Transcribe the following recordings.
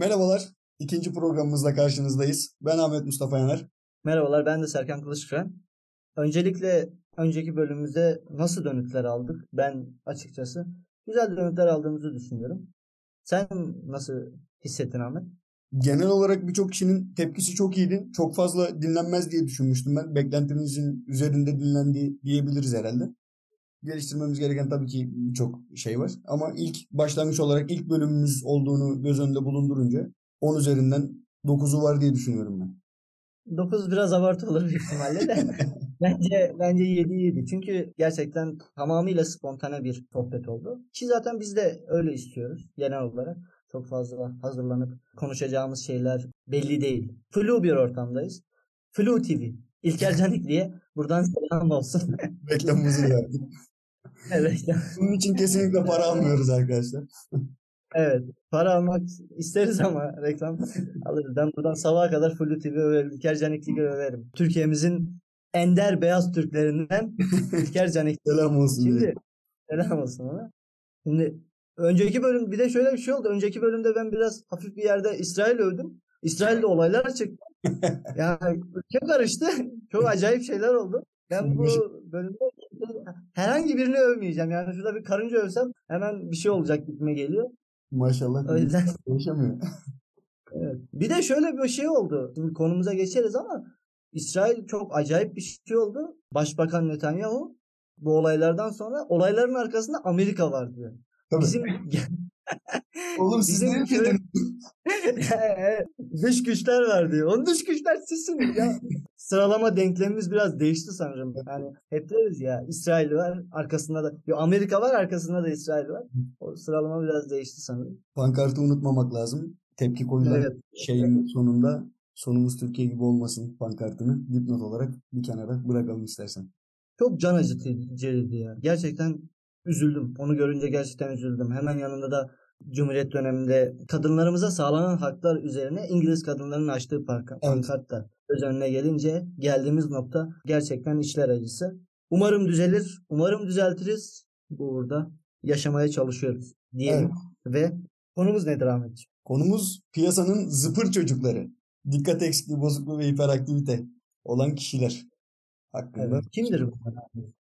Merhabalar. İkinci programımızda karşınızdayız. Ben Ahmet Mustafa Yaner. Merhabalar ben de Serkan Kılıçkıran. Öncelikle önceki bölümümüzde nasıl dönütler aldık? Ben açıkçası güzel dönütler aldığımızı düşünüyorum. Sen nasıl hissettin Ahmet? Genel olarak birçok kişinin tepkisi çok iyiydi. Çok fazla dinlenmez diye düşünmüştüm ben. Beklentimizin üzerinde dinlendiği diyebiliriz herhalde. Geliştirmemiz gereken tabii ki birçok şey var. Ama ilk başlangıç olarak ilk bölümümüz olduğunu göz önünde bulundurunca 10 üzerinden 9'u var diye düşünüyorum ben. 9 biraz abartı olur büyük ihtimalle de. bence bence 7 7. Çünkü gerçekten tamamıyla spontane bir sohbet oldu. Ki zaten biz de öyle istiyoruz genel olarak. Çok fazla hazırlanıp konuşacağımız şeyler belli değil. Flu bir ortamdayız. Flu TV. İlker Canik diye buradan selam olsun. Reklamımızı yaptık. evet. Bunun için kesinlikle para almıyoruz arkadaşlar. Evet. Para almak isteriz ama reklam alırız. Ben buradan sabaha kadar Flu TV överim. İlker Canikli'yi överim. Türkiye'mizin ender beyaz Türklerinden İlker Canik. Selam olsun. Şimdi diye. selam olsun ona. Şimdi önceki bölüm bir de şöyle bir şey oldu. Önceki bölümde ben biraz hafif bir yerde İsrail övdüm. İsrail'de olaylar çıktı. yani ülke karıştı. Çok acayip şeyler oldu. Ben bu bölümde herhangi birini övmeyeceğim. Yani şurada bir karınca övsem hemen bir şey olacak gitme geliyor. Maşallah. O yüzden Yaşamıyor. Evet. Bir de şöyle bir şey oldu. Şimdi konumuza geçeriz ama İsrail çok acayip bir şey oldu. Başbakan Netanyahu bu olaylardan sonra olayların arkasında Amerika var diyor. Tabii. Bizim Oğlum siz ne dış güçler var diyor. Dış güçler sizsiniz ya. Sıralama denklemimiz biraz değişti sanırım. Yani hep deriz ya İsrail var arkasında da Yo, Amerika var arkasında da İsrail var. O sıralama biraz değişti sanırım. Pankartı unutmamak lazım. Tepki koyulan Evet. şeyin sonunda sonumuz Türkiye gibi olmasın pankartını dipnot olarak bir kenara bırakalım istersen. Çok can acıtıcıydı ya. Gerçekten üzüldüm. Onu görünce gerçekten üzüldüm. Hemen yanında da Cumhuriyet döneminde kadınlarımıza sağlanan haklar üzerine İngiliz kadınlarının açtığı parka, Evet. pankart da göz önüne gelince geldiğimiz nokta gerçekten içler acısı. Umarım düzelir. Umarım düzeltiriz. Bu uğurda yaşamaya çalışıyoruz diyelim. Ve konumuz nedir Ahmetciğim? Konumuz piyasanın zıpır çocukları. Dikkat eksikliği, bozukluğu ve hiperaktivite olan kişiler hakkında. Evet. Kimdir bu?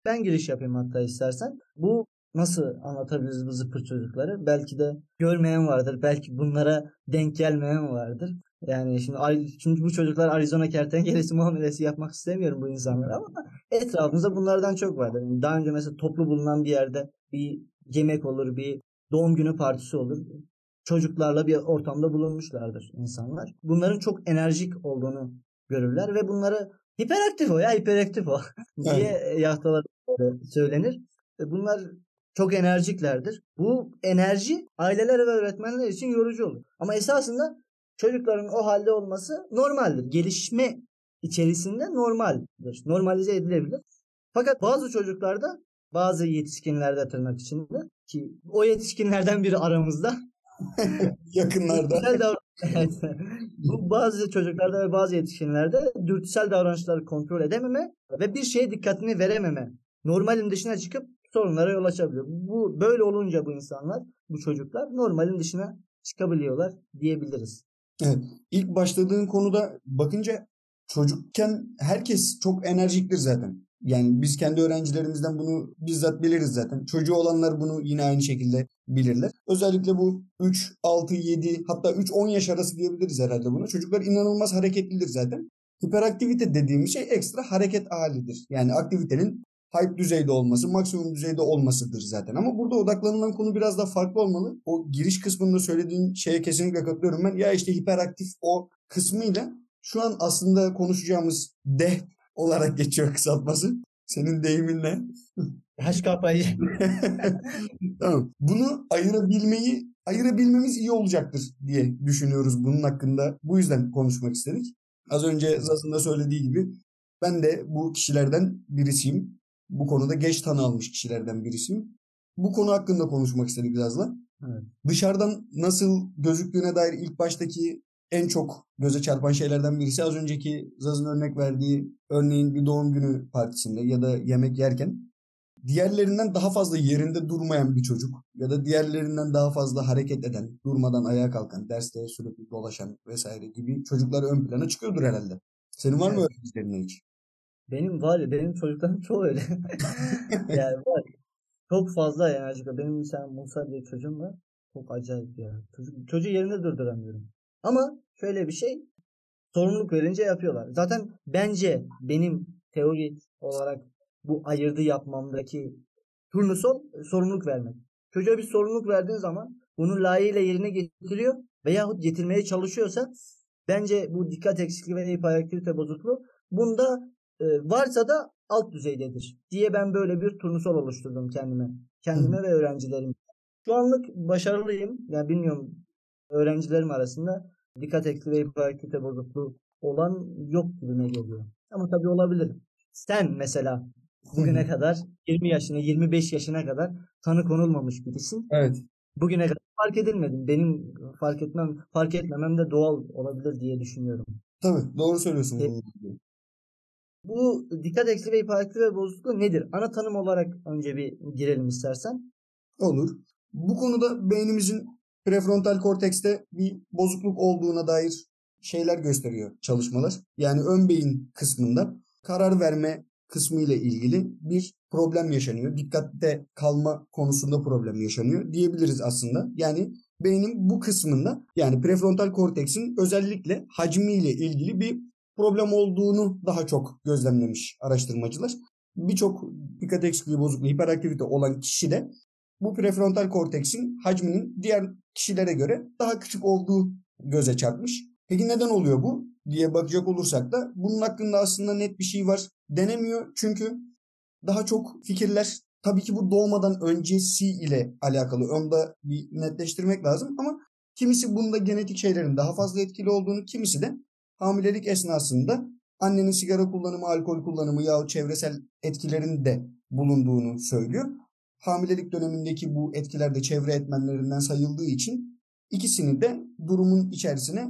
Ben giriş yapayım hatta istersen. Bu nasıl anlatabiliriz bu zıpır çocukları? Belki de görmeyen vardır. Belki bunlara denk gelmeyen vardır. Yani şimdi çünkü bu çocuklar Arizona kertenkelesi muamelesi yapmak istemiyorum bu insanlara ama etrafımızda bunlardan çok vardır. Yani daha önce mesela toplu bulunan bir yerde bir yemek olur, bir doğum günü partisi olur. Çocuklarla bir ortamda bulunmuşlardır insanlar. Bunların çok enerjik olduğunu görürler ve bunları hiperaktif o ya hiperaktif o diye yahtalar söylenir. E, Bunlar çok enerjiklerdir. Bu enerji aileler ve öğretmenler için yorucu olur. Ama esasında çocukların o halde olması normaldir. Gelişme içerisinde normaldir. Normalize edilebilir. Fakat bazı çocuklarda bazı yetişkinlerde tırnak içinde ki o yetişkinlerden biri aramızda Yakınlarda. Bu bazı çocuklarda ve bazı yetişkinlerde dürtüsel davranışları kontrol edememe ve bir şeye dikkatini verememe normalin dışına çıkıp sorunlara yol açabiliyor. Bu böyle olunca bu insanlar, bu çocuklar normalin dışına çıkabiliyorlar diyebiliriz. İlk başladığın konuda bakınca çocukken herkes çok enerjiktir zaten. Yani biz kendi öğrencilerimizden bunu bizzat biliriz zaten. Çocuğu olanlar bunu yine aynı şekilde bilirler. Özellikle bu 3, 6, 7 hatta 3-10 yaş arası diyebiliriz herhalde buna. Çocuklar inanılmaz hareketlidir zaten. Hiperaktivite dediğimiz şey ekstra hareket halidir. Yani aktivitenin hype düzeyde olması, maksimum düzeyde olmasıdır zaten. Ama burada odaklanılan konu biraz daha farklı olmalı. O giriş kısmında söylediğin şeye kesinlikle katılıyorum ben. Ya işte hiperaktif o kısmıyla şu an aslında konuşacağımız deh olarak geçiyor kısaltması. Senin deyiminle. Haş kafayı. tamam. Bunu ayırabilmeyi ayırabilmemiz iyi olacaktır diye düşünüyoruz bunun hakkında. Bu yüzden konuşmak istedik. Az önce Zaz'ın da söylediği gibi ben de bu kişilerden birisiyim. Bu konuda geç tanı almış kişilerden birisiyim. Bu konu hakkında konuşmak istedik Zaz'la. Evet. Dışarıdan nasıl gözüktüğüne dair ilk baştaki en çok göze çarpan şeylerden birisi az önceki Zaz'ın örnek verdiği örneğin bir doğum günü partisinde ya da yemek yerken diğerlerinden daha fazla yerinde durmayan bir çocuk ya da diğerlerinden daha fazla hareket eden, durmadan ayağa kalkan, derste sürekli dolaşan vesaire gibi çocuklar ön plana çıkıyordur herhalde. Senin var mı Evet. öğrencilerin hiç? Benim var ya benim çocuklarım çoğu öyle. yani var. Çok fazla enerjik. Benim mesela Musa diye çocuğum var. Çok acayip ya. Çocuk, çocuğu yerinde durduramıyorum. Ama şöyle bir şey sorumluluk verince yapıyorlar. Zaten bence benim teori olarak bu ayırdı yapmamdaki turnusol sorumluluk vermek. Çocuğa bir sorumluluk verdiğin zaman bunu layığıyla yerine getiriyor veyahut getirmeye çalışıyorsa bence bu dikkat eksikliği ve hiperaktivite bozukluğu bunda varsa da alt düzeydedir diye ben böyle bir turnusol oluşturdum kendime. Kendime ve öğrencilerim. Şu anlık başarılıyım. Yani bilmiyorum öğrencilerim arasında dikkat eksikliği ve hiperaktivite bozukluğu olan yok gibime geliyor. Ama tabii olabilir. Sen mesela bugüne kadar 20 yaşına 25 yaşına kadar tanı konulmamış birisin. Evet. Bugüne kadar fark edilmedin. Benim fark etmem fark etmemem de doğal olabilir diye düşünüyorum. Tabii doğru söylüyorsun. E- Bu dikkat eksikliği ve hiperaktivite bozukluğu nedir? Ana tanım olarak önce bir girelim istersen. Olur. Bu konuda beynimizin prefrontal kortekste bir bozukluk olduğuna dair şeyler gösteriyor çalışmalar. Yani ön beyin kısmında karar verme kısmı ile ilgili bir problem yaşanıyor. Dikkatte kalma konusunda problem yaşanıyor diyebiliriz aslında. Yani beynin bu kısmında yani prefrontal korteksin özellikle hacmiyle ilgili bir problem olduğunu daha çok gözlemlemiş araştırmacılar. Birçok dikkat eksikliği bozukluğu, hiperaktivite olan kişi de bu prefrontal korteksin hacminin diğer kişilere göre daha küçük olduğu göze çarpmış. Peki neden oluyor bu diye bakacak olursak da bunun hakkında aslında net bir şey var denemiyor. Çünkü daha çok fikirler tabii ki bu doğmadan öncesi ile alakalı. Onu da bir netleştirmek lazım ama kimisi bunda genetik şeylerin daha fazla etkili olduğunu, kimisi de hamilelik esnasında annenin sigara kullanımı, alkol kullanımı yahut çevresel etkilerin de bulunduğunu söylüyor. Hamilelik dönemindeki bu etkiler de çevre etmenlerinden sayıldığı için ikisini de durumun içerisine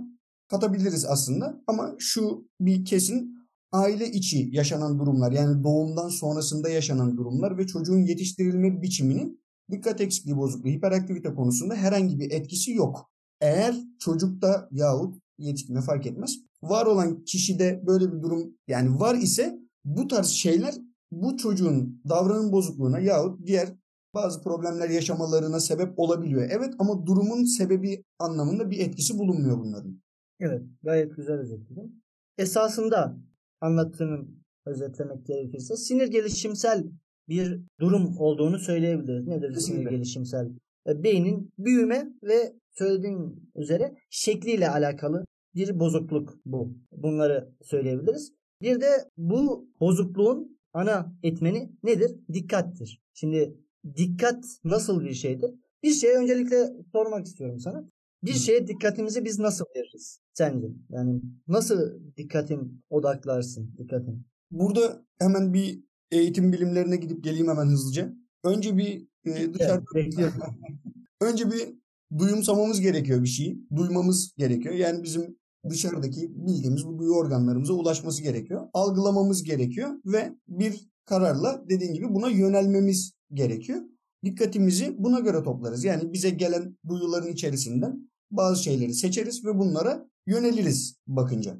katabiliriz aslında. Ama şu bir kesin aile içi yaşanan durumlar yani doğumdan sonrasında yaşanan durumlar ve çocuğun yetiştirilme biçiminin dikkat eksikliği bozukluğu, hiperaktivite konusunda herhangi bir etkisi yok. Eğer çocukta yahut yetişkine fark etmez. Var olan kişide böyle bir durum yani var ise bu tarz şeyler bu çocuğun davranım bozukluğuna yahut diğer bazı problemler yaşamalarına sebep olabiliyor. Evet ama durumun sebebi anlamında bir etkisi bulunmuyor bunların. Evet, gayet güzel özetledin. Esasında anlattığını özetlemek gerekirse sinir gelişimsel bir durum olduğunu söyleyebiliriz. Nedir sinir gelişimsel? E, Beynin büyüme ve söylediğin üzere şekliyle alakalı bir bozukluk bu. Bunları söyleyebiliriz. Bir de bu bozukluğun ana etmeni nedir? Dikkattir. Şimdi dikkat nasıl bir şeydir? Bir şeye öncelikle sormak istiyorum sana. Bir şeye dikkatimizi biz nasıl veririz sence? Yani nasıl dikkatin odaklarsın dikkatin? Burada hemen bir eğitim bilimlerine gidip geleyim hemen hızlıca. Önce bir e, dışarıda Bekliyorum. önce bir duyumsamamız gerekiyor bir şeyi. Duymamız gerekiyor. Yani bizim dışarıdaki bildiğimiz bu duyu organlarımıza ulaşması gerekiyor. Algılamamız gerekiyor ve bir kararla dediğin gibi buna yönelmemiz gerekiyor. Dikkatimizi buna göre toplarız. Yani bize gelen duyuların içerisinden bazı şeyleri seçeriz ve bunlara yöneliriz bakınca.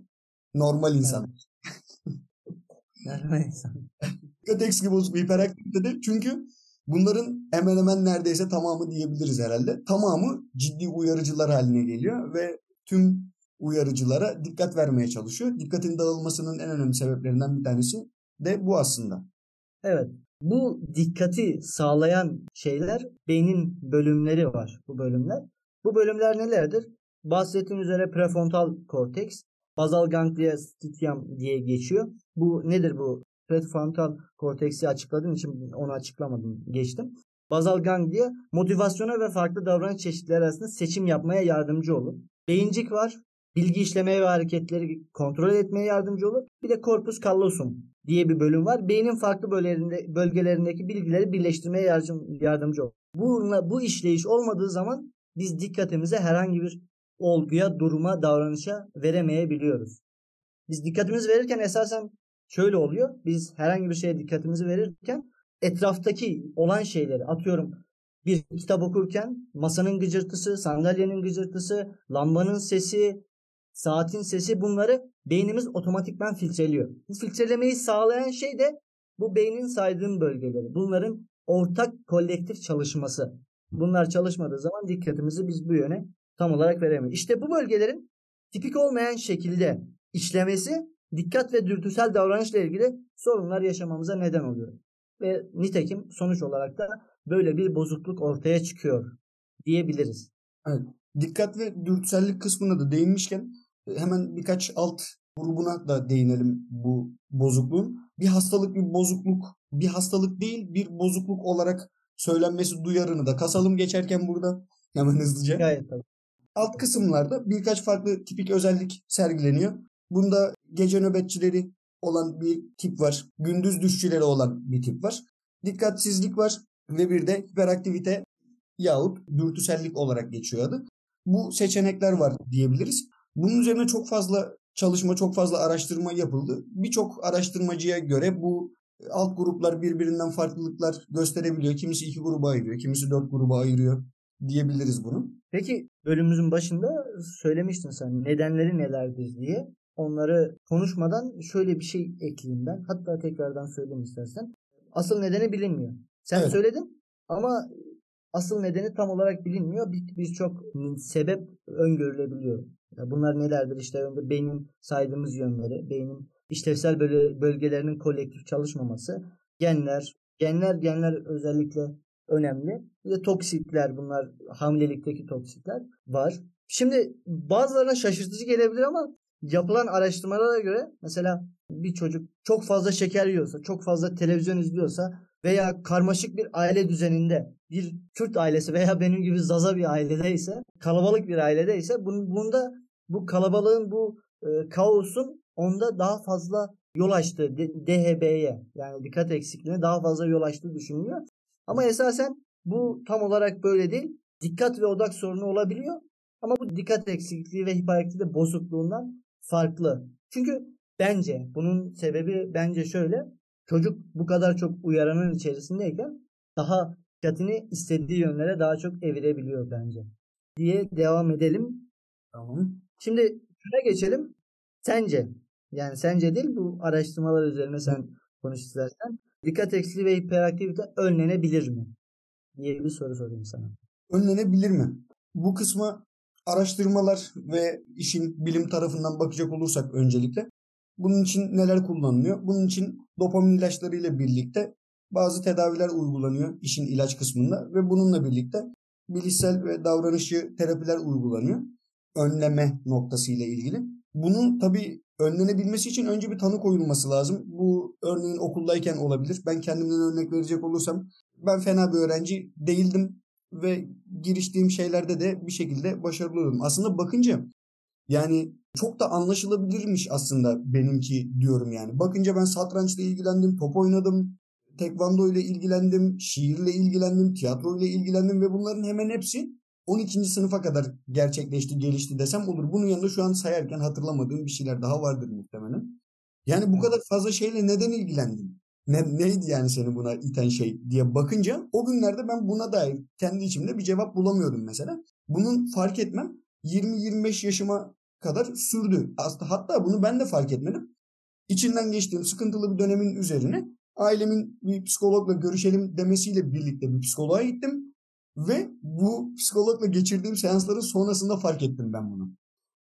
Normal insan. Normal insan. Dikkat eksikliği bozukluğu hiperaktivitede çünkü bunların hemen hemen neredeyse tamamı diyebiliriz herhalde. Tamamı ciddi uyarıcılar haline geliyor ve tüm uyarıcılara dikkat vermeye çalışıyor. Dikkatin dağılmasının en önemli sebeplerinden bir tanesi de bu aslında. Evet. Bu dikkati sağlayan şeyler beynin bölümleri var. Bu bölümler. Bu bölümler nelerdir? Bahsettiğim üzere prefrontal korteks, bazal ganglia stitium diye geçiyor. Bu nedir bu? Prefrontal korteksi açıkladığım için onu açıklamadım, geçtim. Bazal ganglia motivasyona ve farklı davranış çeşitleri arasında seçim yapmaya yardımcı olur. Beyincik var. Bilgi işlemeye ve hareketleri kontrol etmeye yardımcı olur. Bir de corpus callosum diye bir bölüm var. Beynin farklı bölgelerinde, bölgelerindeki bilgileri birleştirmeye yardım, yardımcı olur. Bununla, bu işleyiş olmadığı zaman biz dikkatimize herhangi bir olguya, duruma, davranışa veremeyebiliyoruz. Biz dikkatimizi verirken esasen şöyle oluyor. Biz herhangi bir şeye dikkatimizi verirken etraftaki olan şeyleri atıyorum bir kitap okurken masanın gıcırtısı, sandalyenin gıcırtısı, lambanın sesi, saatin sesi bunları beynimiz otomatikman filtreliyor. Bu filtrelemeyi sağlayan şey de bu beynin saydığım bölgeleri. Bunların ortak kolektif çalışması. Bunlar çalışmadığı zaman dikkatimizi biz bu yöne tam olarak veremeyiz. İşte bu bölgelerin tipik olmayan şekilde işlemesi dikkat ve dürtüsel davranışla ilgili sorunlar yaşamamıza neden oluyor. Ve nitekim sonuç olarak da böyle bir bozukluk ortaya çıkıyor diyebiliriz. Evet. Dikkat ve dürtüsellik kısmına da değinmişken hemen birkaç alt grubuna da değinelim bu bozukluğun. Bir hastalık bir bozukluk, bir hastalık değil bir bozukluk olarak söylenmesi duyarını da kasalım geçerken burada hemen hızlıca. Gayet tabii. Alt kısımlarda birkaç farklı tipik özellik sergileniyor. Bunda gece nöbetçileri olan bir tip var. Gündüz düşçüleri olan bir tip var. Dikkatsizlik var ve bir de hiperaktivite yahut dürtüsellik olarak geçiyor adı. Bu seçenekler var diyebiliriz. Bunun üzerine çok fazla çalışma, çok fazla araştırma yapıldı. Birçok araştırmacıya göre bu alt gruplar birbirinden farklılıklar gösterebiliyor. Kimisi iki gruba ayırıyor, kimisi dört gruba ayırıyor diyebiliriz bunu. Peki bölümümüzün başında söylemiştin sen nedenleri nelerdir diye. Onları konuşmadan şöyle bir şey ekleyeyim ben. Hatta tekrardan söyleyeyim istersen. Asıl nedeni bilinmiyor. Sen evet. söyledin ama asıl nedeni tam olarak bilinmiyor. Birçok bir sebep öngörülebiliyor. Bunlar nelerdir? İşte önce beynin saydığımız yönleri, beynin işlevsel bölgelerinin kolektif çalışmaması, genler, genler genler özellikle önemli. Bir de toksitler bunlar hamilelikteki toksitler var. Şimdi bazılarına şaşırtıcı gelebilir ama yapılan araştırmalara göre mesela bir çocuk çok fazla şeker yiyorsa, çok fazla televizyon izliyorsa veya karmaşık bir aile düzeninde bir Kürt ailesi veya benim gibi zaza bir ailedeyse, kalabalık bir ailedeyse bunda bu kalabalığın bu e, kaosun onda daha fazla yol açtığı DHB'ye yani dikkat eksikliğine daha fazla yol açtığı düşünülüyor. Ama esasen bu tam olarak böyle değil. Dikkat ve odak sorunu olabiliyor. Ama bu dikkat eksikliği ve hiperaktivite bozukluğundan farklı. Çünkü bence bunun sebebi bence şöyle. Çocuk bu kadar çok uyaranın içerisindeyken daha dikkatini istediği yönlere daha çok evirebiliyor bence. Diye devam edelim. Tamam. Şimdi şuna geçelim. Sence yani sence değil bu araştırmalar üzerine sen konuş istersen. Dikkat eksikliği ve hiperaktivite önlenebilir mi? diye bir soru sorayım sana. Önlenebilir mi? Bu kısma araştırmalar ve işin bilim tarafından bakacak olursak öncelikle bunun için neler kullanılıyor? Bunun için dopamin ilaçları ile birlikte bazı tedaviler uygulanıyor işin ilaç kısmında ve bununla birlikte bilişsel ve davranışçı terapiler uygulanıyor. Önleme noktası ile ilgili. Bunun tabi önlenebilmesi için önce bir tanı koyulması lazım. Bu örneğin okuldayken olabilir. Ben kendimden örnek verecek olursam ben fena bir öğrenci değildim ve giriştiğim şeylerde de bir şekilde başarılı oldum. Aslında bakınca yani çok da anlaşılabilirmiş aslında benimki diyorum yani. Bakınca ben satrançla ilgilendim, top oynadım, tekvando ile ilgilendim, şiirle ilgilendim, tiyatro ile ilgilendim ve bunların hemen hepsi 12. sınıfa kadar gerçekleşti, gelişti desem olur. Bunun yanında şu an sayarken hatırlamadığım bir şeyler daha vardır muhtemelen. Yani bu kadar fazla şeyle neden ilgilendin? Ne, neydi yani seni buna iten şey diye bakınca o günlerde ben buna dair kendi içimde bir cevap bulamıyordum mesela. Bunun fark etmem 20-25 yaşıma kadar sürdü. Aslında hatta bunu ben de fark etmedim. İçinden geçtiğim sıkıntılı bir dönemin üzerine ailemin bir psikologla görüşelim demesiyle birlikte bir psikoloğa gittim. Ve bu psikologla geçirdiğim seansların sonrasında fark ettim ben bunu.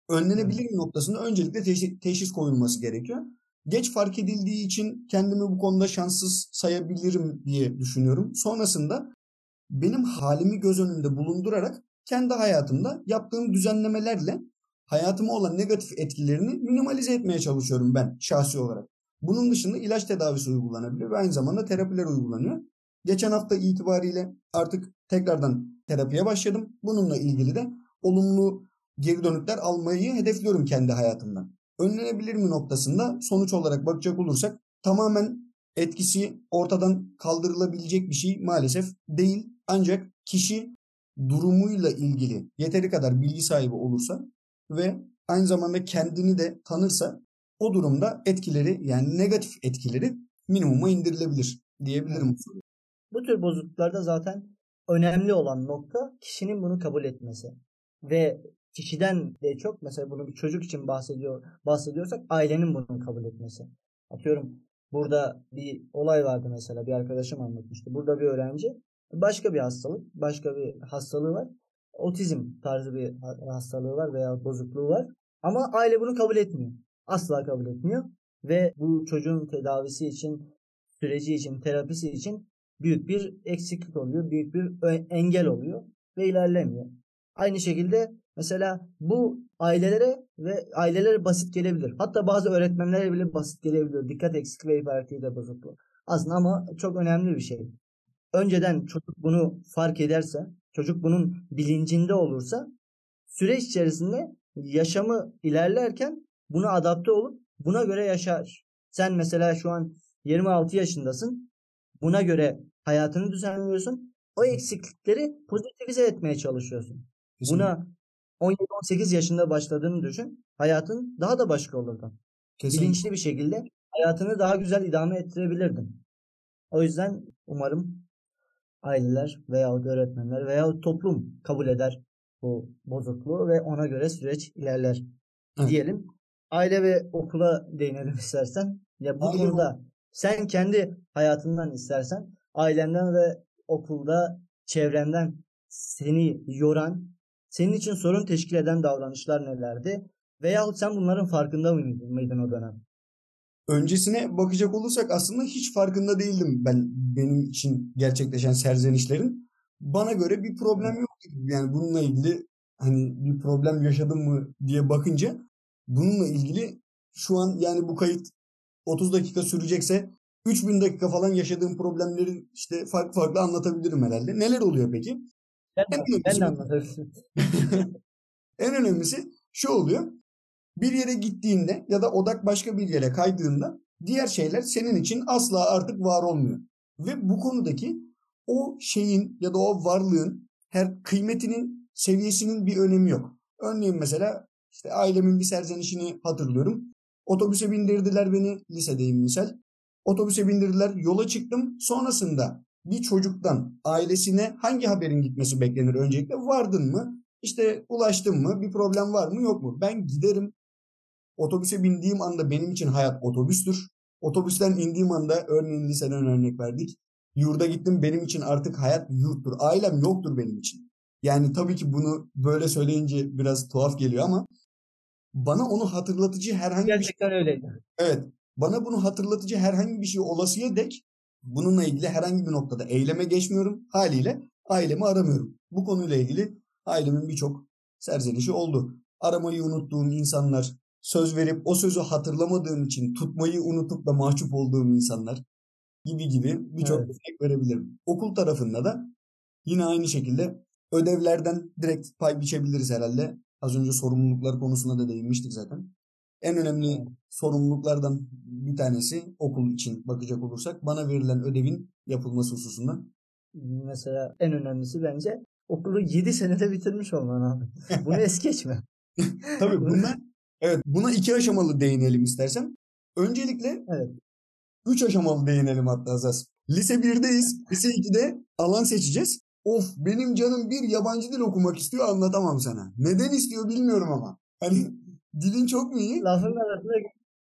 Önlenebilir noktasında öncelikle teşhis, teşhis koyulması gerekiyor. Geç fark edildiği için kendimi bu konuda şanssız sayabilirim diye düşünüyorum. Sonrasında benim halimi göz önünde bulundurarak kendi hayatımda yaptığım düzenlemelerle hayatıma olan negatif etkilerini minimalize etmeye çalışıyorum ben şahsi olarak. Bunun dışında ilaç tedavisi uygulanabiliyor ve aynı zamanda terapiler uygulanıyor. Geçen hafta itibariyle artık tekrardan terapiye başladım. Bununla ilgili de olumlu geri dönükler almayı hedefliyorum kendi hayatımdan. Önlenebilir mi noktasında sonuç olarak bakacak olursak tamamen etkisi ortadan kaldırılabilecek bir şey maalesef değil. Ancak kişi durumuyla ilgili yeteri kadar bilgi sahibi olursa ve aynı zamanda kendini de tanırsa o durumda etkileri yani negatif etkileri minimuma indirilebilir diyebilirim. Bu tür bozukluklarda zaten önemli olan nokta kişinin bunu kabul etmesi. Ve kişiden de çok mesela bunu bir çocuk için bahsediyor bahsediyorsak ailenin bunu kabul etmesi. Atıyorum burada bir olay vardı mesela bir arkadaşım anlatmıştı. Burada bir öğrenci başka bir hastalık, başka bir hastalığı var. Otizm tarzı bir hastalığı var veya bozukluğu var. Ama aile bunu kabul etmiyor. Asla kabul etmiyor. Ve bu çocuğun tedavisi için, süreci için, terapisi için büyük bir eksiklik oluyor. Büyük bir engel oluyor ve ilerlemiyor. Aynı şekilde mesela bu ailelere ve ailelere basit gelebilir. Hatta bazı öğretmenlere bile basit gelebilir. Dikkat eksikliği ve hiperaktivite bozukluğu. Aslında ama çok önemli bir şey. Önceden çocuk bunu fark ederse, çocuk bunun bilincinde olursa süreç içerisinde yaşamı ilerlerken buna adapte olup buna göre yaşar. Sen mesela şu an 26 yaşındasın. Buna göre hayatını düzenliyorsun. O eksiklikleri pozitivize etmeye çalışıyorsun. Kesinlikle. Buna 17-18 yaşında başladığını düşün. Hayatın daha da başka olurdu. Kesinlikle. Bilinçli bir şekilde hayatını daha güzel idame ettirebilirdin. O yüzden umarım aileler veya öğretmenler veya toplum kabul eder bu bozukluğu ve ona göre süreç ilerler Hı. diyelim. Aile ve okula değinelim istersen. Ya bu Aile konuda sen kendi hayatından istersen ailenden ve okulda çevrenden seni yoran, senin için sorun teşkil eden davranışlar nelerdi? Veyahut sen bunların farkında mıydın, o dönem? Öncesine bakacak olursak aslında hiç farkında değildim ben benim için gerçekleşen serzenişlerin. Bana göre bir problem yok. Yani bununla ilgili hani bir problem yaşadım mı diye bakınca bununla ilgili şu an yani bu kayıt 30 dakika sürecekse 3000 dakika falan yaşadığım problemleri işte farklı farklı anlatabilirim herhalde. Neler oluyor peki? Ben, en önemlisi, ben anlatabilirim. en önemlisi şu oluyor. Bir yere gittiğinde ya da odak başka bir yere kaydığında diğer şeyler senin için asla artık var olmuyor. Ve bu konudaki o şeyin ya da o varlığın her kıymetinin seviyesinin bir önemi yok. Örneğin mesela işte ailemin bir serzenişini hatırlıyorum. Otobüse bindirdiler beni lisedeyim misal. Otobüse bindirdiler yola çıktım. Sonrasında bir çocuktan ailesine hangi haberin gitmesi beklenir öncelikle? Vardın mı? İşte ulaştın mı? Bir problem var mı yok mu? Ben giderim. Otobüse bindiğim anda benim için hayat otobüstür. Otobüsten indiğim anda örneğin liseden örnek verdik. Yurda gittim benim için artık hayat yurttur. Ailem yoktur benim için. Yani tabii ki bunu böyle söyleyince biraz tuhaf geliyor ama bana onu hatırlatıcı herhangi Gerçekten bir şey... öyleydi. Evet. Bana bunu hatırlatıcı herhangi bir şey olasıya dek bununla ilgili herhangi bir noktada eyleme geçmiyorum. Haliyle ailemi aramıyorum. Bu konuyla ilgili ailemin birçok serzenişi oldu. Aramayı unuttuğum insanlar, söz verip o sözü hatırlamadığım için tutmayı unutup da mahcup olduğum insanlar gibi gibi birçok evet. örnek verebilirim. Okul tarafında da yine aynı şekilde ödevlerden direkt pay biçebiliriz herhalde. Az önce sorumluluklar konusuna da değinmiştik zaten. En önemli sorumluluklardan bir tanesi okul için bakacak olursak bana verilen ödevin yapılması hususunda. Mesela en önemlisi bence okulu 7 senede bitirmiş olman abi. Bunu es geçme. Tabii bunlar evet buna iki aşamalı değinelim istersen. Öncelikle evet. üç aşamalı değinelim hatta Azaz. Lise 1'deyiz. Lise 2'de alan seçeceğiz. Of benim canım bir yabancı dil okumak istiyor anlatamam sana. Neden istiyor bilmiyorum ama. Hani dilin çok mu iyi? Lafın arasına,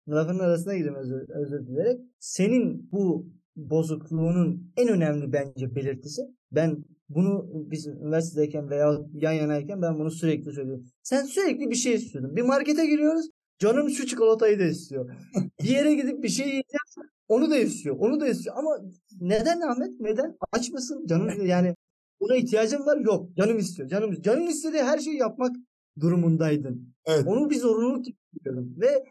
lafın arasına gireyim özür, özür dilerim. Senin bu bozukluğunun en önemli bence belirtisi. Ben bunu biz üniversitedeyken veya yan yanayken ben bunu sürekli söylüyorum. Sen sürekli bir şey istiyordun. Bir markete giriyoruz. Canım şu çikolatayı da istiyor. bir yere gidip bir şey yiyeceğiz. Onu da istiyor. Onu da istiyor. Ama neden Ahmet? Neden? Aç mısın? Canım yani Buna ihtiyacım var yok. Canım istiyor. Canım canım istediği her şeyi yapmak durumundaydın. Evet. Onu bir zorunluluk yapıyordum. Ve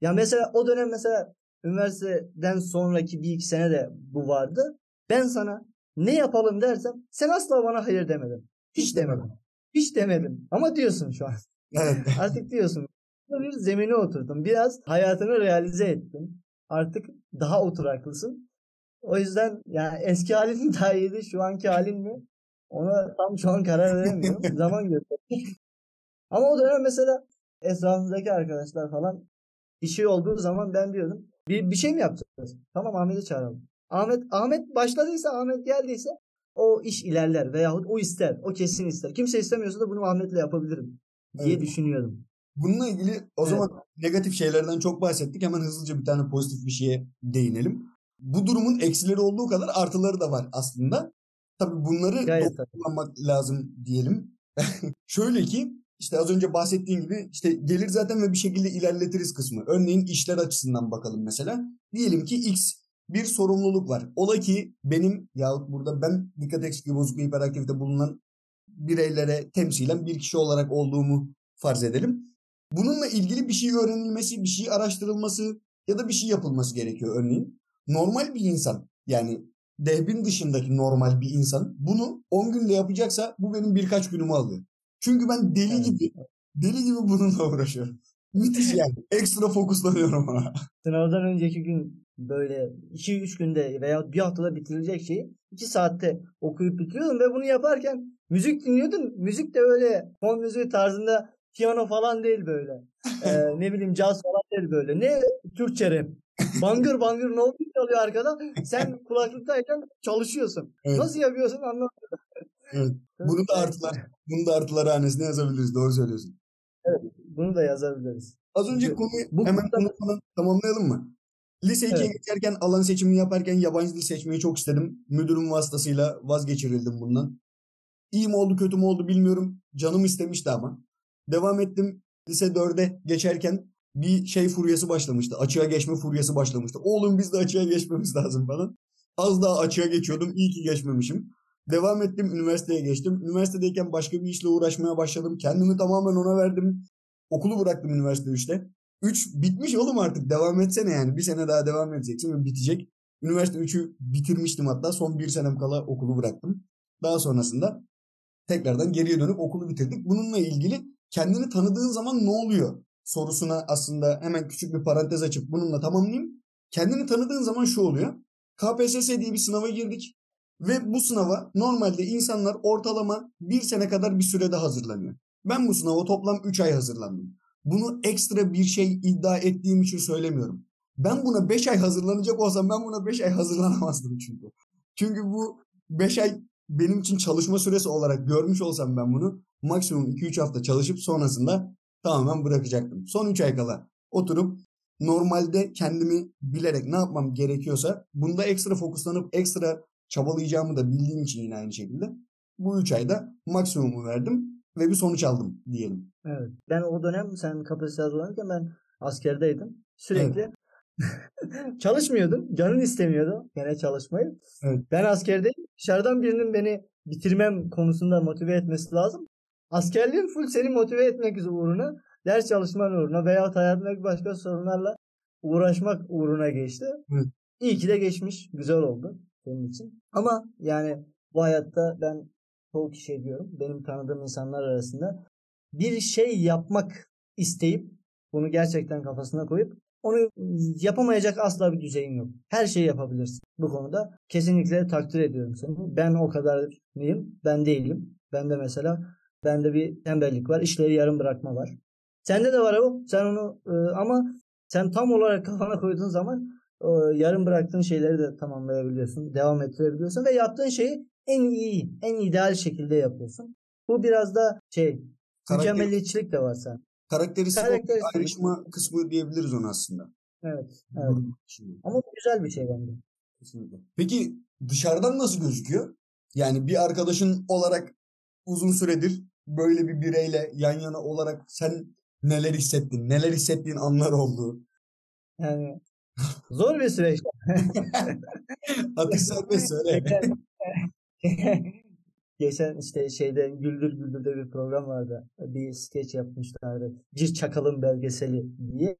ya mesela o dönem mesela üniversiteden sonraki bir iki sene de bu vardı. Ben sana ne yapalım dersem sen asla bana hayır demedin. Hiç demedim. Hiç demedim. Ama diyorsun şu an. Evet. Artık diyorsun. Bir zemine oturdum. Biraz hayatını realize ettin. Artık daha oturaklısın. O yüzden yani eski halin daha iyiydi. Şu anki halin mi? Ona tam şu an karar veremiyorum. Zaman gösterecek. Ama o dönem mesela etrafımızdaki arkadaşlar falan bir şey olduğu zaman ben diyordum. Bir, bir şey mi yapacağız? Tamam Ahmet'i çağıralım. Ahmet Ahmet başladıysa Ahmet geldiyse o iş ilerler veyahut o ister. O kesin ister. Kimse istemiyorsa da bunu Ahmet'le yapabilirim diye Evet. düşünüyorum. Bununla ilgili o Evet. zaman negatif şeylerden çok bahsettik. Hemen hızlıca bir tane pozitif bir şeye değinelim. Bu durumun eksileri olduğu kadar artıları da var aslında. Tabii bunları Gayet kullanmak lazım diyelim. Şöyle ki işte az önce bahsettiğim gibi işte gelir zaten ve bir şekilde ilerletiriz kısmı. Örneğin işler açısından bakalım mesela. Diyelim ki X bir sorumluluk var. Ola ki benim yahut burada ben dikkat eksikliği bozukluğu hiperaktivite bulunan bireylere temsilen bir kişi olarak olduğumu farz edelim. Bununla ilgili bir şey öğrenilmesi, bir şey araştırılması ya da bir şey yapılması gerekiyor örneğin. Normal bir insan yani dehbin dışındaki normal bir insan bunu 10 günde yapacaksa bu benim birkaç günümü alıyor. Çünkü ben deli Evet. gibi deli gibi bununla uğraşıyorum. Müthiş yani. Ekstra fokuslanıyorum ona. Sınavdan önceki gün böyle 2-3 günde veya bir haftada bitirilecek şeyi 2 saatte okuyup bitiriyordum ve bunu yaparken müzik dinliyordum. Müzik de öyle fon müziği tarzında piyano falan değil böyle. Ee, ne bileyim caz falan değil böyle. Ne Türkçe rap. Bangır bangır ne oluyor çalıyor arkada. Sen kulaklıktayken çalışıyorsun. Evet. Nasıl yapıyorsun anlamadım. Evet. Bunu da artılar. Bunu da artılar hanesine yazabiliriz. Doğru söylüyorsun. Bunu da yazabiliriz. Az önce konuyu bu hemen konuda- tamamlayalım mı? Lise 2'ye Evet. geçerken alan seçimini yaparken yabancı dil seçmeyi çok istedim. Müdürüm vasıtasıyla vazgeçirildim bundan. İyi mi oldu kötü mü oldu bilmiyorum. Canım istemişti ama. Devam ettim. Lise 4'e geçerken bir şey furyası başlamıştı. Açığa geçme furyası başlamıştı. Oğlum biz de açığa geçmemiz lazım falan. Az daha açığa geçiyordum. İyi ki geçmemişim. Devam ettim. Üniversiteye geçtim. Üniversitedeyken başka bir işle uğraşmaya başladım. Kendimi tamamen ona verdim. Okulu bıraktım üniversite 3'te. 3 bitmiş oğlum artık. Devam etsene yani. Bir sene daha devam edeceksin ve bitecek. Üniversite 3'ü bitirmiştim hatta. Son bir senem kala okulu bıraktım. Daha sonrasında tekrardan geriye dönüp okulu bitirdik. Bununla ilgili kendini tanıdığın zaman ne oluyor sorusuna aslında hemen küçük bir parantez açıp bununla tamamlayayım. Kendini tanıdığın zaman şu oluyor. KPSS diye bir sınava girdik ve bu sınava normalde insanlar ortalama bir sene kadar bir sürede hazırlanıyor. Ben bu sınava toplam 3 ay hazırlandım. Bunu ekstra bir şey iddia ettiğim için söylemiyorum. Ben buna 5 ay hazırlanacak olsam ben buna 5 ay hazırlanamazdım çünkü. Çünkü bu 5 ay benim için çalışma süresi olarak görmüş olsam ben bunu maksimum 2-3 hafta çalışıp sonrasında tamamen bırakacaktım. Son 3 ay kala oturup normalde kendimi bilerek ne yapmam gerekiyorsa bunda ekstra fokuslanıp ekstra çabalayacağımı da bildiğim için yine aynı şekilde bu 3 ayda maksimumu verdim ve bir sonuç aldım diyelim. Evet. Ben o dönem sen kapasite hazırlanırken ben askerdeydim. Sürekli çalışmıyordum. Canın istemiyordu gene çalışmayı. Evet. Ben askerdeyim. Dışarıdan birinin beni bitirmem konusunda motive etmesi lazım. Askerliğin full seni motive etmek uğruna, ders çalışman uğruna veya hayatındaki başka sorunlarla uğraşmak uğruna geçti. Evet. İyi ki de geçmiş. Güzel oldu senin için. Ama yani bu hayatta ben çoğu kişi diyorum. Benim tanıdığım insanlar arasında bir şey yapmak isteyip bunu gerçekten kafasına koyup onu yapamayacak asla bir düzeyin yok. Her şeyi yapabilirsin. Bu konuda kesinlikle takdir ediyorum seni. Ben o kadar mıyım? Ben değilim. Ben de mesela bende bir tembellik var. İşleri yarım bırakma var. Sende de var o. Sen onu e, ama sen tam olarak kafana koyduğun zaman e, yarım bıraktığın şeyleri de tamamlayabiliyorsun. Devam ettirebiliyorsun ve yaptığın şeyi en iyi, en ideal şekilde yapıyorsun. Bu biraz da şey Karakter, mükemmeliyetçilik de var sen. karakteristik Karakteristik. ayrışma kısmı diyebiliriz ona aslında. Evet. evet. Şimdi. Ama bu güzel bir şey bence. Kesinlikle. Peki dışarıdan nasıl gözüküyor? Yani bir arkadaşın olarak uzun süredir böyle bir bireyle yan yana olarak sen neler hissettin? Neler hissettiğin anlar oldu? Yani zor bir süreç. Atış serbest söyle. Geçen, geçen işte şeyde Güldür Güldür'de bir program vardı. Bir skeç yapmışlardı. Bir çakalın belgeseli diye.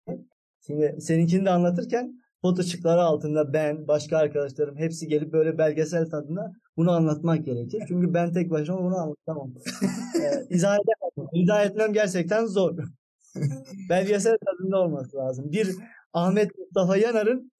Şimdi seninkini de anlatırken foto ışıkları altında ben, başka arkadaşlarım hepsi gelip böyle belgesel tadında bunu anlatmak gerekir. Çünkü ben tek başıma bunu anlatamam. ee, izah edemem. İzah etmem gerçekten zor. belgesel tadında olması lazım. Bir Ahmet Mustafa Yanar'ın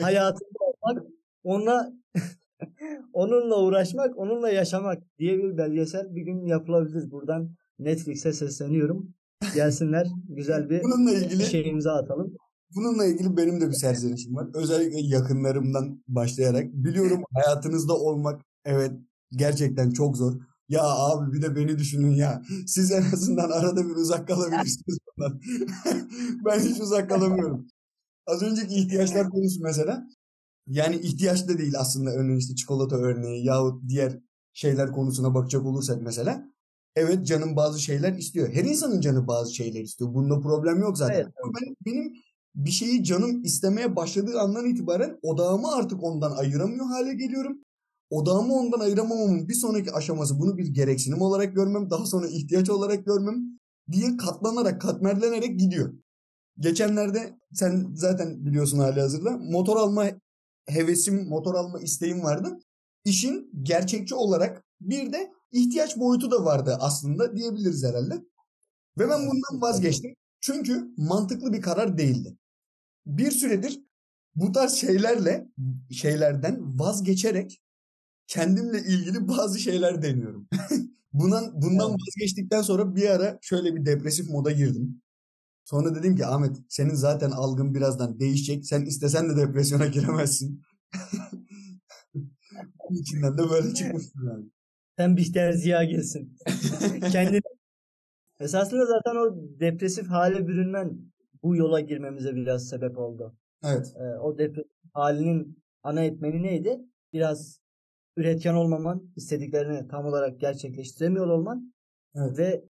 hayatında olmak, onunla onunla uğraşmak, onunla yaşamak diye bir belgesel bir gün yapılabilir. Buradan Netflix'e sesleniyorum. Gelsinler güzel bir Bununla ilgili şey imza atalım. Bununla ilgili benim de bir serzenişim var. Özellikle yakınlarımdan başlayarak. Biliyorum hayatınızda olmak evet gerçekten çok zor. Ya abi bir de beni düşünün ya. Siz en azından arada bir uzak kalabilirsiniz bundan. ben hiç uzak kalamıyorum. Az önceki ihtiyaçlar konusu mesela. Yani ihtiyaç da değil aslında örneğin işte çikolata örneği yahut diğer şeyler konusuna bakacak olursak mesela. Evet canım bazı şeyler istiyor. Her insanın canı bazı şeyler istiyor. Bunda problem yok zaten. Evet, evet. Ben, benim bir şeyi canım istemeye başladığı andan itibaren odağımı artık ondan ayıramıyor hale geliyorum. Odağımı ondan ayıramamamın bir sonraki aşaması bunu bir gereksinim olarak görmem, daha sonra ihtiyaç olarak görmem diye katlanarak, katmerlenerek gidiyor. Geçenlerde sen zaten biliyorsun hali hazırda motor alma hevesim, motor alma isteğim vardı. İşin gerçekçi olarak bir de ihtiyaç boyutu da vardı aslında diyebiliriz herhalde. Ve ben bundan vazgeçtim. Çünkü mantıklı bir karar değildi. Bir süredir bu tarz şeylerle şeylerden vazgeçerek kendimle ilgili bazı şeyler deniyorum. bundan bundan vazgeçtikten sonra bir ara şöyle bir depresif moda girdim. Sonra dedim ki Ahmet senin zaten algın birazdan değişecek. Sen istesen de depresyona giremezsin. İçinden de böyle çıkmıştım yani. Sen Bihter Ziya gelsin. Kendini Esasında zaten o depresif hale bürünmen bu yola girmemize biraz sebep oldu. Evet. Ee, o depresif halinin ana etmeni neydi? Biraz üretken olmaman, istediklerini tam olarak gerçekleştiremiyor olman evet. ve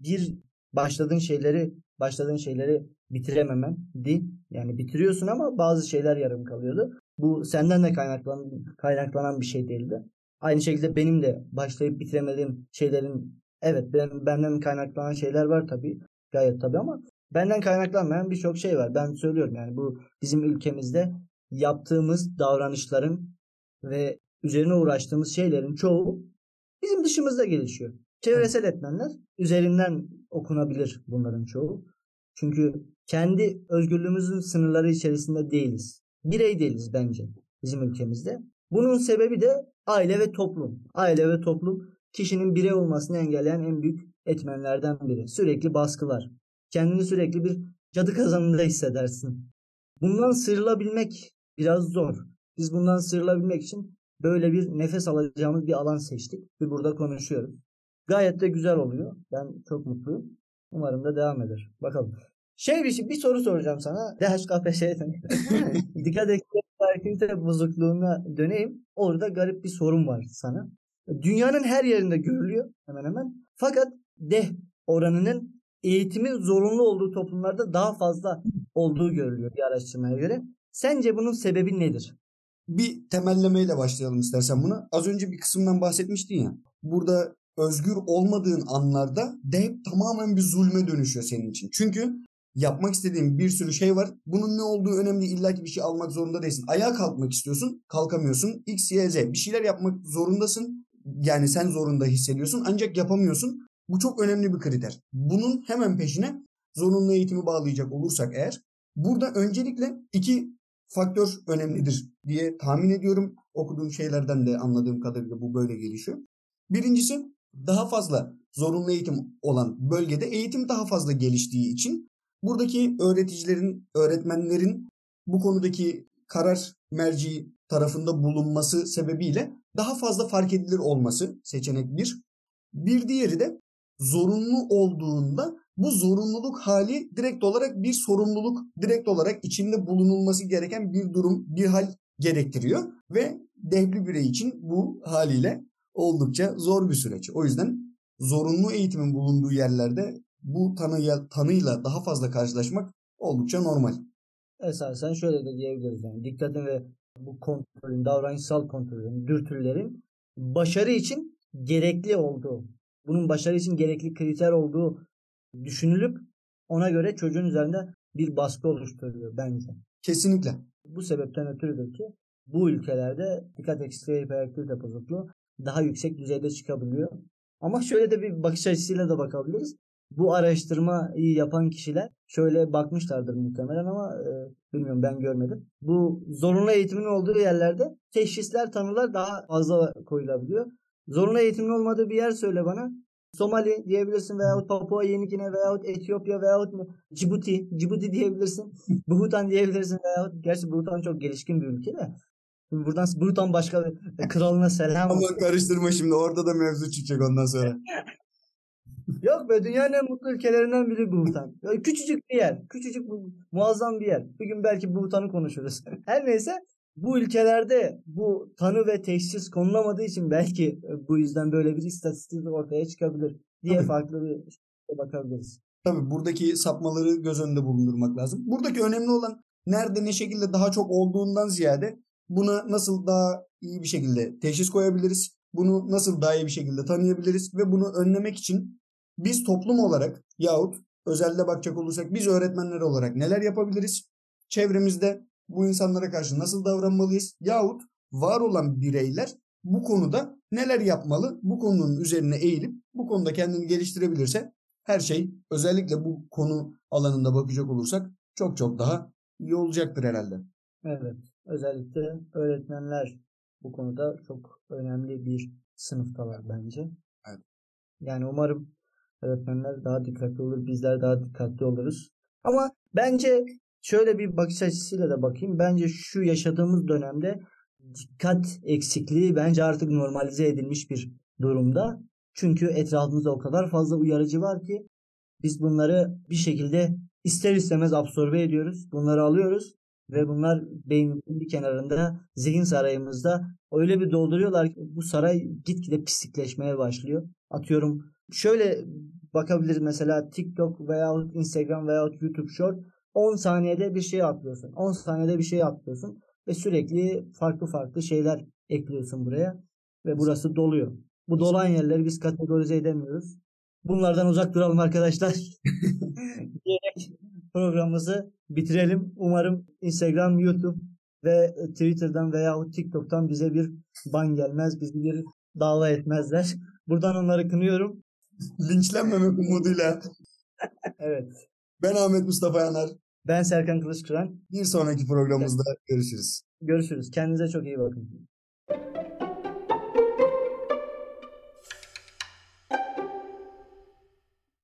bir başladığın şeyleri başladığın şeyleri bitirememen di. Yani bitiriyorsun ama bazı şeyler yarım kalıyordu. Bu senden de kaynaklanan, kaynaklanan bir şey değildi. Aynı şekilde benim de başlayıp bitiremediğim şeylerin evet ben, benden kaynaklanan şeyler var tabii. Gayet tabii ama benden kaynaklanmayan birçok şey var. Ben söylüyorum yani bu bizim ülkemizde yaptığımız davranışların ve üzerine uğraştığımız şeylerin çoğu bizim dışımızda gelişiyor. Çevresel etmenler üzerinden okunabilir bunların çoğu. Çünkü kendi özgürlüğümüzün sınırları içerisinde değiliz. Birey değiliz bence bizim ülkemizde. Bunun sebebi de aile ve toplum. Aile ve toplum kişinin birey olmasını engelleyen en büyük etmenlerden biri. Sürekli baskılar. Kendini sürekli bir cadı kazanında hissedersin. Bundan sıyrılabilmek biraz zor. Biz bundan sıyrılabilmek için böyle bir nefes alacağımız bir alan seçtik ve burada konuşuyoruz. Gayet de güzel oluyor. Ben çok mutluyum. Umarım da devam eder. Bakalım. Şey bir, şey, bir soru soracağım sana. DHKPŞ'den. Dikkat aktivite bozukluğuna döneyim. Orada garip bir sorun var sana. Dünyanın her yerinde görülüyor hemen hemen. Fakat deh oranının eğitimin zorunlu olduğu toplumlarda daha fazla olduğu görülüyor bir araştırmaya göre. Sence bunun sebebi nedir? Bir temellemeyle başlayalım istersen bunu. Az önce bir kısımdan bahsetmiştin ya. Burada özgür olmadığın anlarda de tamamen bir zulme dönüşüyor senin için. Çünkü yapmak istediğin bir sürü şey var. Bunun ne olduğu önemli. İlla ki bir şey almak zorunda değilsin. Ayağa kalkmak istiyorsun. Kalkamıyorsun. X, Y, Z. Bir şeyler yapmak zorundasın. Yani sen zorunda hissediyorsun. Ancak yapamıyorsun. Bu çok önemli bir kriter. Bunun hemen peşine zorunlu eğitimi bağlayacak olursak eğer burada öncelikle iki faktör önemlidir diye tahmin ediyorum. Okuduğum şeylerden de anladığım kadarıyla bu böyle gelişiyor. Birincisi daha fazla zorunlu eğitim olan bölgede eğitim daha fazla geliştiği için buradaki öğreticilerin, öğretmenlerin bu konudaki karar merci tarafında bulunması sebebiyle daha fazla fark edilir olması seçenek bir. Bir diğeri de zorunlu olduğunda bu zorunluluk hali direkt olarak bir sorumluluk, direkt olarak içinde bulunulması gereken bir durum, bir hal gerektiriyor ve dehli birey için bu haliyle oldukça zor bir süreç. O yüzden zorunlu eğitimin bulunduğu yerlerde bu tanıya, tanıyla daha fazla karşılaşmak oldukça normal. Esasen şöyle de diyebiliriz yani dikkatin ve bu kontrolün, davranışsal kontrolün, dürtülerin başarı için gerekli olduğu, bunun başarı için gerekli kriter olduğu düşünülüp ona göre çocuğun üzerinde bir baskı oluşturuyor bence. Kesinlikle. Bu sebepten ötürüdür ki bu ülkelerde dikkat eksikliği hiperaktivite bozukluğu daha yüksek düzeyde çıkabiliyor. Ama şöyle de bir bakış açısıyla da bakabiliriz. Bu araştırmayı yapan kişiler şöyle bakmışlardır muhtemelen ama e, bilmiyorum ben görmedim. Bu zorunlu eğitimin olduğu yerlerde teşhisler, tanılar daha fazla koyulabiliyor. Zorunlu eğitimin olmadığı bir yer söyle bana. Somali diyebilirsin veyahut Papua Yeni Gine veyahut Etiyopya veyahut Cibuti, Cibuti diyebilirsin. Bhutan diyebilirsin veyahut gerçi Bhutan çok gelişkin bir ülke de. Buradan Bhutan başka kralına selam. Ama karıştırma şimdi orada da mevzu çıkacak ondan sonra. Yok be dünyanın en mutlu ülkelerinden biri Bhutan. Küçücük bir yer. Küçücük muazzam bir yer. Bir gün belki Bhutan'ı konuşuruz. Her neyse bu ülkelerde bu tanı ve teşhis konulamadığı için belki e, bu yüzden böyle bir istatistik ortaya çıkabilir diye Tabii. farklı bir şey bakabiliriz. Tabii buradaki sapmaları göz önünde bulundurmak lazım. Buradaki önemli olan nerede ne şekilde daha çok olduğundan ziyade buna nasıl daha iyi bir şekilde teşhis koyabiliriz? Bunu nasıl daha iyi bir şekilde tanıyabiliriz ve bunu önlemek için biz toplum olarak yahut özelde bakacak olursak biz öğretmenler olarak neler yapabiliriz? Çevremizde bu insanlara karşı nasıl davranmalıyız? Yahut var olan bireyler bu konuda neler yapmalı? Bu konunun üzerine eğilip bu konuda kendini geliştirebilirse her şey özellikle bu konu alanında bakacak olursak çok çok daha iyi olacaktır herhalde. Evet. Özellikle öğretmenler bu konuda çok önemli bir sınıftalar bence. Evet. Yani umarım öğretmenler daha dikkatli olur. Bizler daha dikkatli oluruz. Ama bence şöyle bir bakış açısıyla da bakayım. Bence şu yaşadığımız dönemde dikkat eksikliği bence artık normalize edilmiş bir durumda. Çünkü etrafımızda o kadar fazla uyarıcı var ki biz bunları bir şekilde ister istemez absorbe ediyoruz. Bunları alıyoruz ve bunlar beynimizin bir kenarında zihin sarayımızda öyle bir dolduruyorlar ki bu saray gitgide pislikleşmeye başlıyor. Atıyorum şöyle bakabiliriz mesela TikTok veya Instagram veya YouTube Short 10 saniyede bir şey atlıyorsun. 10 saniyede bir şey atlıyorsun ve sürekli farklı farklı şeyler ekliyorsun buraya ve burası doluyor. Bu dolan yerleri biz kategorize edemiyoruz. Bunlardan uzak duralım arkadaşlar. diyerek programımızı bitirelim. Umarım Instagram, YouTube ve Twitter'dan veya TikTok'tan bize bir ban gelmez, bizi bir dava etmezler. Buradan onları kınıyorum. Linçlenmemek umuduyla. evet. Ben Ahmet Mustafa Yanar. Ben Serkan Kılıçkıran. Bir sonraki programımızda görüşürüz. Görüşürüz. Kendinize çok iyi bakın.